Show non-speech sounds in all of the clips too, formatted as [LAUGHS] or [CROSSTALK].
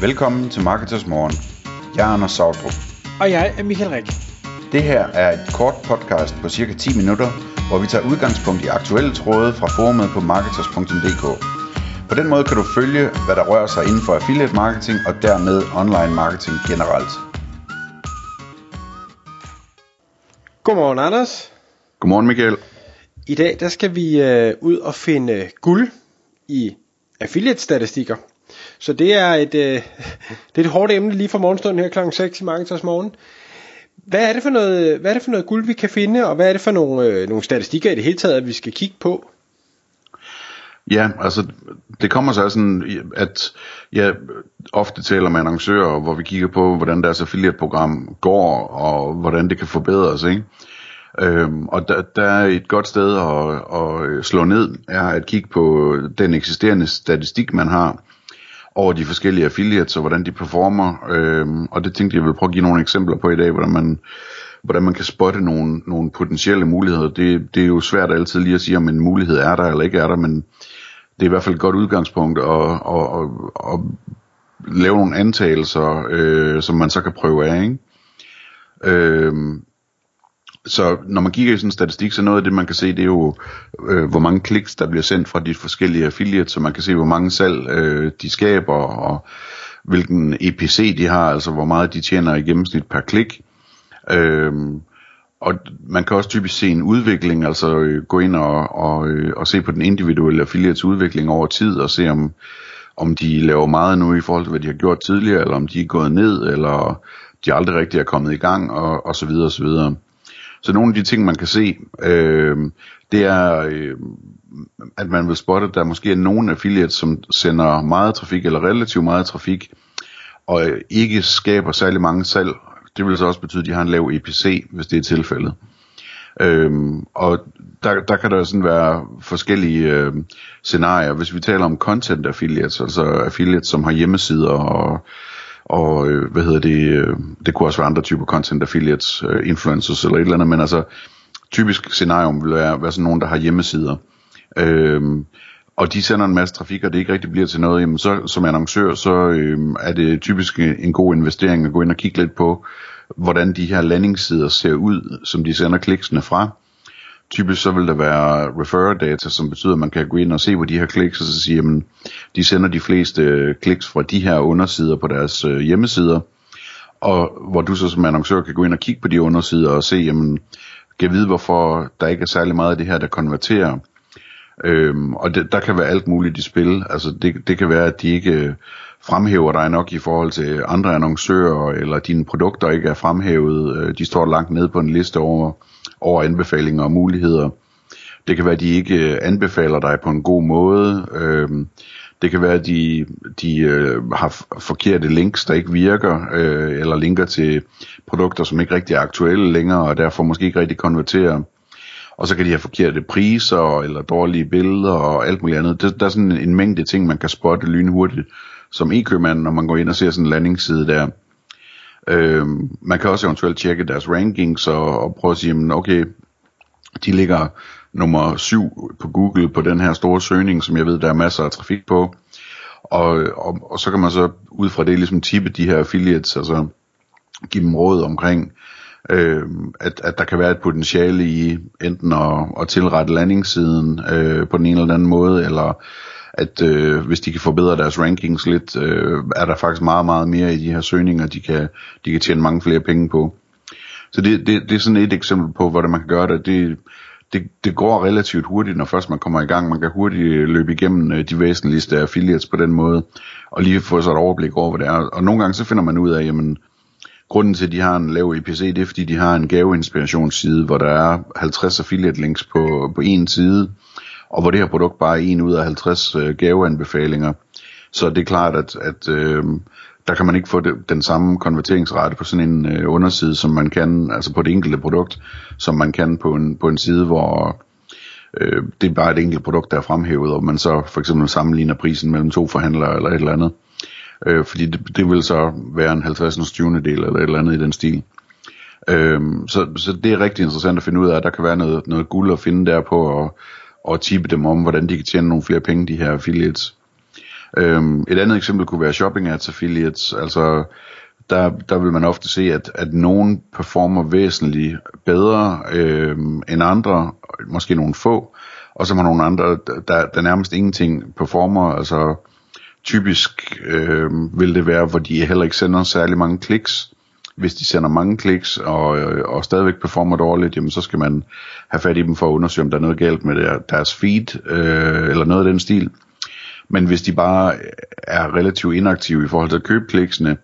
Velkommen til Marketers Morgen. Jeg er Anders Sautrup. Og jeg er Michael Rik. Det her er et kort podcast på cirka 10 minutter, hvor vi tager udgangspunkt i aktuelle tråde fra forumet på marketers.dk. På den måde kan du følge, hvad der rører sig inden for affiliate marketing og dermed online marketing generelt. Godmorgen, Anders. Godmorgen Michael. I dag der skal vi øh, ud og finde guld i affiliate-statistikker. Så det er et, øh, [LAUGHS] det er et hårdt emne lige fra morgenstunden her kl. 6 i Marketers Morgen. Hvad er, det for noget, hvad er det for noget guld, vi kan finde, og hvad er det for nogle, øh, nogle statistikker i det hele taget, at vi skal kigge på? Ja, altså det kommer så sådan, at jeg ofte taler med annoncører, hvor vi kigger på, hvordan deres affiliate-program går, og hvordan det kan forbedres, ikke? Øhm, og der, der er et godt sted at, at slå ned, er at kigge på den eksisterende statistik, man har over de forskellige affiliates, og hvordan de performer. Øh, og det tænkte jeg vil prøve at give nogle eksempler på i dag, hvordan man, hvordan man kan spotte nogle, nogle potentielle muligheder. Det, det er jo svært altid lige at sige, om en mulighed er der eller ikke er der, men det er i hvert fald et godt udgangspunkt at, at, at, at lave nogle antagelser, øh, som man så kan prøve af. Ikke? Øh, så når man kigger i sådan en statistik, så noget af det, man kan se, det er jo, øh, hvor mange kliks, der bliver sendt fra de forskellige affiliates, så man kan se, hvor mange salg øh, de skaber, og hvilken EPC de har, altså hvor meget de tjener i gennemsnit per klik. Øh, og man kan også typisk se en udvikling, altså øh, gå ind og, og, øh, og se på den individuelle affiliates udvikling over tid, og se om, om de laver meget nu i forhold til, hvad de har gjort tidligere, eller om de er gået ned, eller de aldrig rigtig er kommet i gang, og, og så videre, og så videre. Så nogle af de ting, man kan se, øh, det er, øh, at man vil spotte, at der måske er nogle affiliates, som sender meget trafik, eller relativt meget trafik, og ikke skaber særlig mange salg. Det vil så også betyde, at de har en lav EPC, hvis det er tilfældet. Øhm, og der, der kan der sådan være forskellige øh, scenarier. Hvis vi taler om content affiliates, altså affiliates, som har hjemmesider og og øh, hvad hedder det, øh, det kunne også være andre typer content affiliates, øh, influencers eller et eller andet, men altså typisk scenarium vil være, være sådan nogen, der har hjemmesider, øh, og de sender en masse trafik, og det ikke rigtig bliver til noget, jamen så som annoncør, så øh, er det typisk øh, en god investering at gå ind og kigge lidt på, hvordan de her landingssider ser ud, som de sender kliksene fra, typisk så vil der være referrer data, som betyder, at man kan gå ind og se på de her kliks, og så sige, at de sender de fleste øh, kliks fra de her undersider på deres øh, hjemmesider, og hvor du så som annoncør kan gå ind og kigge på de undersider og se, jamen, kan vide, hvorfor der ikke er særlig meget af det her, der konverterer. Øhm, og det, der kan være alt muligt i spil. Altså det, det kan være, at de ikke øh, fremhæver dig nok i forhold til andre annoncører, eller dine produkter ikke er fremhævet. Øh, de står langt nede på en liste over over anbefalinger og muligheder. Det kan være, at de ikke øh, anbefaler dig på en god måde. Øhm, det kan være, at de, de øh, har forkerte links, der ikke virker, øh, eller linker til produkter, som ikke rigtig er aktuelle længere, og derfor måske ikke rigtig konverterer. Og så kan de have forkerte priser, eller dårlige billeder, og alt muligt andet. Det, der er sådan en, en mængde ting, man kan spotte lynhurtigt, som e-købmand, når man går ind og ser sådan en landingsside der. Øh, man kan også eventuelt tjekke deres rankings og, og prøve at sige, okay, de ligger nummer 7 på Google på den her store søgning, som jeg ved, der er masser af trafik på. Og, og, og så kan man så ud fra det ligesom tippe de her affiliates, altså give dem råd omkring, øh, at, at der kan være et potentiale i enten at, at tilrette landingssiden øh, på den ene eller anden måde, eller at øh, hvis de kan forbedre deres rankings lidt, øh, er der faktisk meget, meget mere i de her søgninger, de kan, de kan tjene mange flere penge på. Så det, det, det er sådan et eksempel på, hvordan man kan gøre det. det det, det går relativt hurtigt, når først man kommer i gang. Man kan hurtigt løbe igennem øh, de væsentligste affiliates på den måde, og lige få sig et overblik over, hvad det er. Og nogle gange så finder man ud af, jamen, grunden til, at de har en lav EPC, det er, fordi de har en gaveinspirationsside, hvor der er 50 affiliate links på, på en side, og hvor det her produkt bare er en ud af 50 øh, gaveanbefalinger. Så det er klart, at, at øh, der kan man ikke få det, den samme konverteringsrate på sådan en øh, underside, som man kan, altså på det enkelte produkt, som man kan på en, på en side, hvor øh, det er bare et enkelt produkt, der er fremhævet, og man så for eksempel sammenligner prisen mellem to forhandlere eller et eller andet. Øh, fordi det, det vil så være en 50. 20. del eller et eller andet i den stil. Øh, så, så det er rigtig interessant at finde ud af, at der kan være noget, noget guld at finde der på, og og tippe dem om, hvordan de kan tjene nogle flere penge, de her affiliates. Øhm, et andet eksempel kunne være shopping ads affiliates, altså der, der vil man ofte se, at, at nogen performer væsentligt bedre øh, end andre, måske nogle få, og så har nogle andre, der, der nærmest ingenting performer, altså typisk øh, vil det være, hvor de heller ikke sender særlig mange kliks. Hvis de sender mange kliks og, øh, og stadigvæk performer dårligt, jamen så skal man have fat i dem for at undersøge, om der er noget galt med deres feed, øh, eller noget af den stil. Men hvis de bare er relativt inaktive i forhold til at købe kliksene,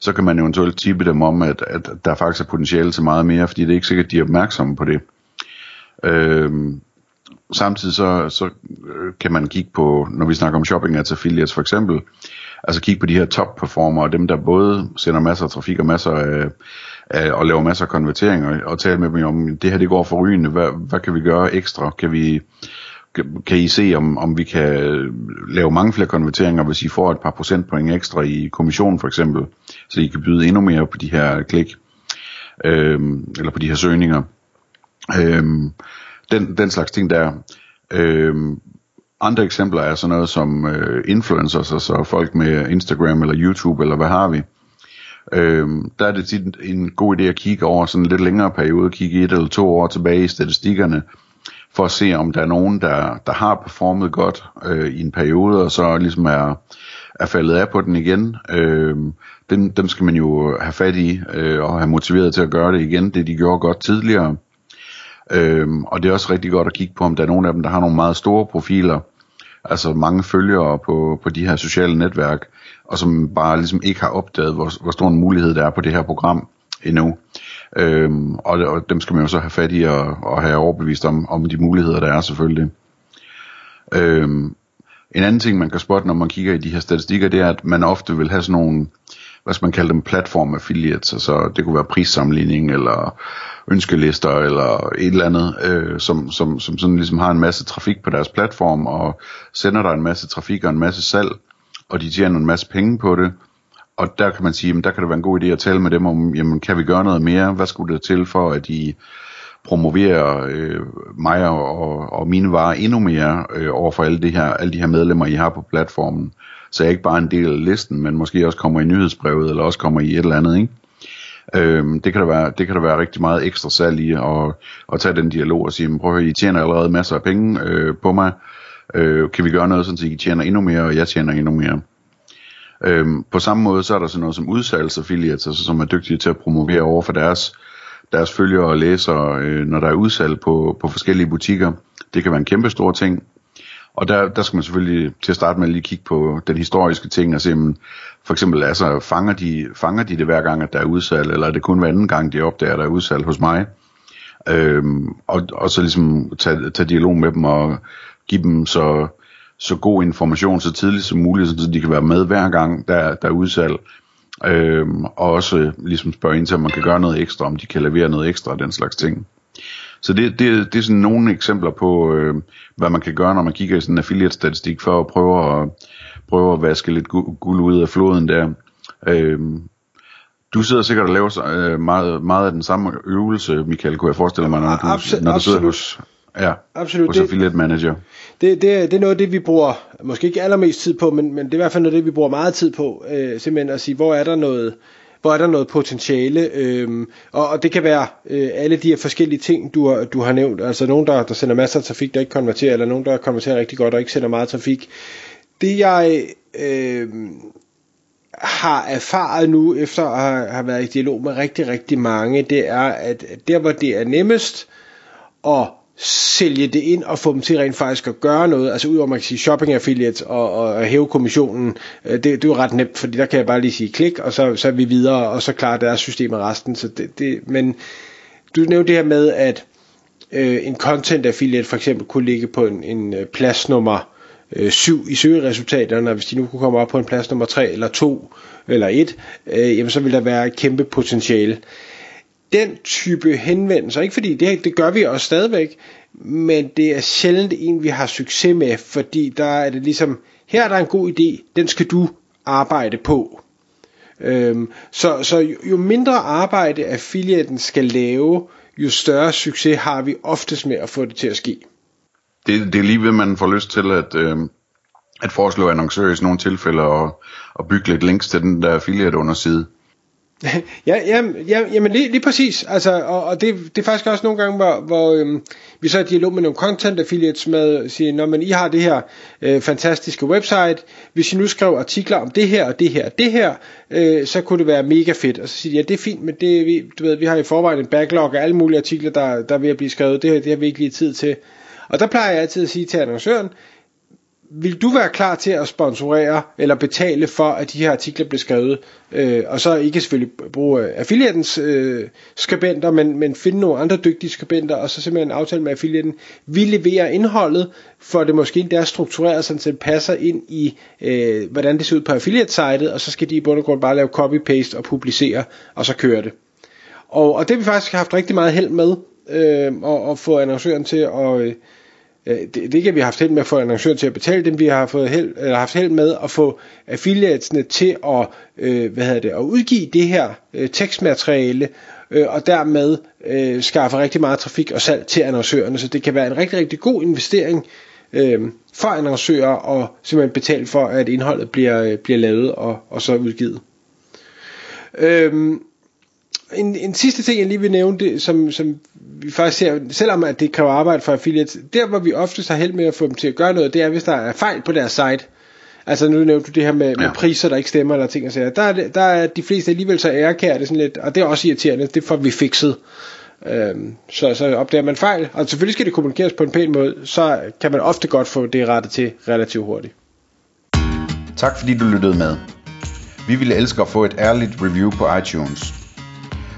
så kan man eventuelt tippe dem om, at, at der faktisk er potentiale til meget mere, fordi det er ikke sikkert, at de er opmærksomme på det. Øhm, samtidig så, så øh, kan man kigge på, når vi snakker om shopping ads affiliates for eksempel, altså kigge på de her top performer, dem der både sender masser af trafik og masser af, af og laver masser af konverteringer, og tale med dem om, det her det går for rygende, hvad, hvad kan vi gøre ekstra? Kan vi kan I se, om, om vi kan lave mange flere konverteringer, hvis I får et par procentpoint ekstra i kommission for eksempel, så I kan byde endnu mere på de her klik, øhm, eller på de her søgninger. Øhm, den, den slags ting der. Øhm, andre eksempler er sådan noget som øh, influencers, altså folk med Instagram eller YouTube eller hvad har vi. Øhm, der er det tit en god idé at kigge over sådan en lidt længere periode, kigge et eller to år tilbage i statistikkerne, for at se om der er nogen, der, der har performet godt øh, i en periode, og så ligesom er, er faldet af på den igen. Øh, dem, dem skal man jo have fat i, øh, og have motiveret til at gøre det igen, det de gjorde godt tidligere. Øhm, og det er også rigtig godt at kigge på, om der er nogen af dem, der har nogle meget store profiler, altså mange følgere på, på de her sociale netværk, og som bare ligesom ikke har opdaget, hvor, hvor stor en mulighed der er på det her program endnu. Øhm, og, og dem skal man jo så have fat i og, og have overbevist om, om de muligheder, der er selvfølgelig. Øhm, en anden ting, man kan spotte, når man kigger i de her statistikker, det er, at man ofte vil have sådan nogle, hvad skal man kalde dem, platform affiliates, altså det kunne være prissammenligning, eller ønskelister, eller et eller andet, øh, som, som, som sådan ligesom har en masse trafik på deres platform, og sender der en masse trafik og en masse salg, og de tjener en masse penge på det, og der kan man sige, jamen, der kan det være en god idé at tale med dem om, jamen kan vi gøre noget mere? Hvad skulle det til for, at de promoverer øh, mig og, og mine varer endnu mere øh, over for alle, det her, alle de her medlemmer, I har på platformen? Så jeg ikke bare en del af listen, men måske også kommer i nyhedsbrevet, eller også kommer i et eller andet, ikke? Øhm, det, kan der være, det kan der være rigtig meget ekstra salg i at, at tage den dialog og sige, prøv at høre, I tjener allerede masser af penge øh, på mig, øh, kan vi gøre noget, så I tjener endnu mere, og jeg tjener endnu mere. Øhm, på samme måde så er der sådan noget som udsalgsaffiliates, altså som er dygtige til at promovere over for deres, deres følgere og læsere, øh, når der er udsalg på, på forskellige butikker. Det kan være en kæmpe stor ting. Og der, der skal man selvfølgelig til at starte med lige kigge på den historiske ting og se, om for eksempel altså, fanger, de, fanger de det hver gang, at der er udsalg, eller er det kun hver anden gang, de opdager, at der er udsalg hos mig. Øhm, og, og så ligesom tage, tage dialog med dem og give dem så så god information så tidligt som muligt, så de kan være med hver gang, der, der er udsalg. Øhm, og også øh, ligesom spørge ind til, om man kan gøre noget ekstra, om de kan levere noget ekstra og den slags ting. Så det, det, det er sådan nogle eksempler på, øh, hvad man kan gøre, når man kigger i sådan en affiliate-statistik, for at prøve at, prøve at vaske lidt guld ud af floden der. Øhm, du sidder sikkert og laver øh, meget, meget af den samme øvelse, Michael, kunne jeg forestille mig, når du, absolut, når du sidder hos, ja, absolut. hos Affiliate Manager det, det, det er noget af det, vi bruger, måske ikke allermest tid på, men, men det er i hvert fald noget af det, vi bruger meget tid på, øh, simpelthen at sige, hvor er der noget, hvor er der noget potentiale, øh, og, og det kan være øh, alle de her forskellige ting, du har, du har nævnt, altså nogen, der, der sender masser af trafik, der ikke konverterer, eller nogen, der konverterer rigtig godt, og ikke sender meget trafik. Det jeg øh, har erfaret nu, efter at have, have været i dialog med rigtig, rigtig mange, det er, at der hvor det er nemmest at sælge det ind og få dem til rent faktisk at gøre noget, altså udover man kan sige shopping affiliates og, og hæve kommissionen, øh, det, det er jo ret nemt, fordi der kan jeg bare lige sige klik, og så, så er vi videre, og så klarer deres system af resten. Så det, det, men du nævnte det her med, at øh, en content affiliate for eksempel kunne ligge på en, en øh, plads nummer øh, 7 i søgeresultaterne, og hvis de nu kunne komme op på en plads nummer 3 eller 2 eller 1, øh, jamen så vil der være et kæmpe potentiale den type henvendelser, ikke fordi det, det gør vi også stadigvæk, men det er sjældent en, vi har succes med, fordi der er det ligesom, her er der en god idé, den skal du arbejde på. Øhm, så, så jo, jo mindre arbejde affiliaten skal lave, jo større succes har vi oftest med at få det til at ske. Det, det er lige ved, man får lyst til at, øh, at foreslå annoncører i sådan nogle tilfælde og, og bygge lidt links til den der affiliate underside ja, ja, ja, jamen lige, lige præcis. Altså, og, og det, det er faktisk også nogle gange, hvor, hvor øhm, vi så er i dialog med nogle content affiliates med at sige, når man I har det her øh, fantastiske website, hvis I nu skriver artikler om det her og det her og det her, øh, så kunne det være mega fedt. Og så siger de, ja det er fint, men det, vi, du ved, vi har i forvejen en backlog af alle mulige artikler, der, der er ved at blive skrevet, det, det har vi ikke lige tid til. Og der plejer jeg altid at sige til annoncøren, vil du være klar til at sponsorere eller betale for, at de her artikler bliver skrevet? Øh, og så ikke selvfølgelig bruge øh, affiliatens øh, skribenter, men, men finde nogle andre dygtige skribenter, og så simpelthen aftale med affiliaten. Vi leverer indholdet, for det måske endda er struktureret, så det passer ind i, øh, hvordan det ser ud på affiliate-sitet, og så skal de i bund og grund bare lave copy-paste og publicere, og så køre det. Og, og det har vi faktisk haft rigtig meget held med, øh, at, at få annoncøren til at... Øh, Øh, det, det kan vi have haft held med at få annoncører til at betale dem. Vi har fået held, eller haft held med at få affiliatesne til at, øh, hvad hedder det, at udgive det her øh, tekstmateriale, øh, og dermed øh, skaffe rigtig meget trafik og salg til annoncørerne. Så det kan være en rigtig, rigtig god investering øh, for annoncører og simpelthen betale for, at indholdet bliver, øh, bliver lavet og, og så udgivet. Øh, en, en sidste ting, jeg lige vil nævne, det, som, som vi faktisk ser, selvom at det kræver arbejde for affiliates, der hvor vi oftest har held med at få dem til at gøre noget, det er, hvis der er fejl på deres site. Altså nu nævnte du det her med, ja. med priser, der ikke stemmer, eller ting og sager. Der, er, der er de fleste alligevel så ærekære, sådan lidt, og det er også irriterende, det får vi fikset. Øhm, så, så opdager man fejl, og selvfølgelig skal det kommunikeres på en pæn måde, så kan man ofte godt få det rettet til relativt hurtigt. Tak fordi du lyttede med. Vi ville elske at få et ærligt review på iTunes.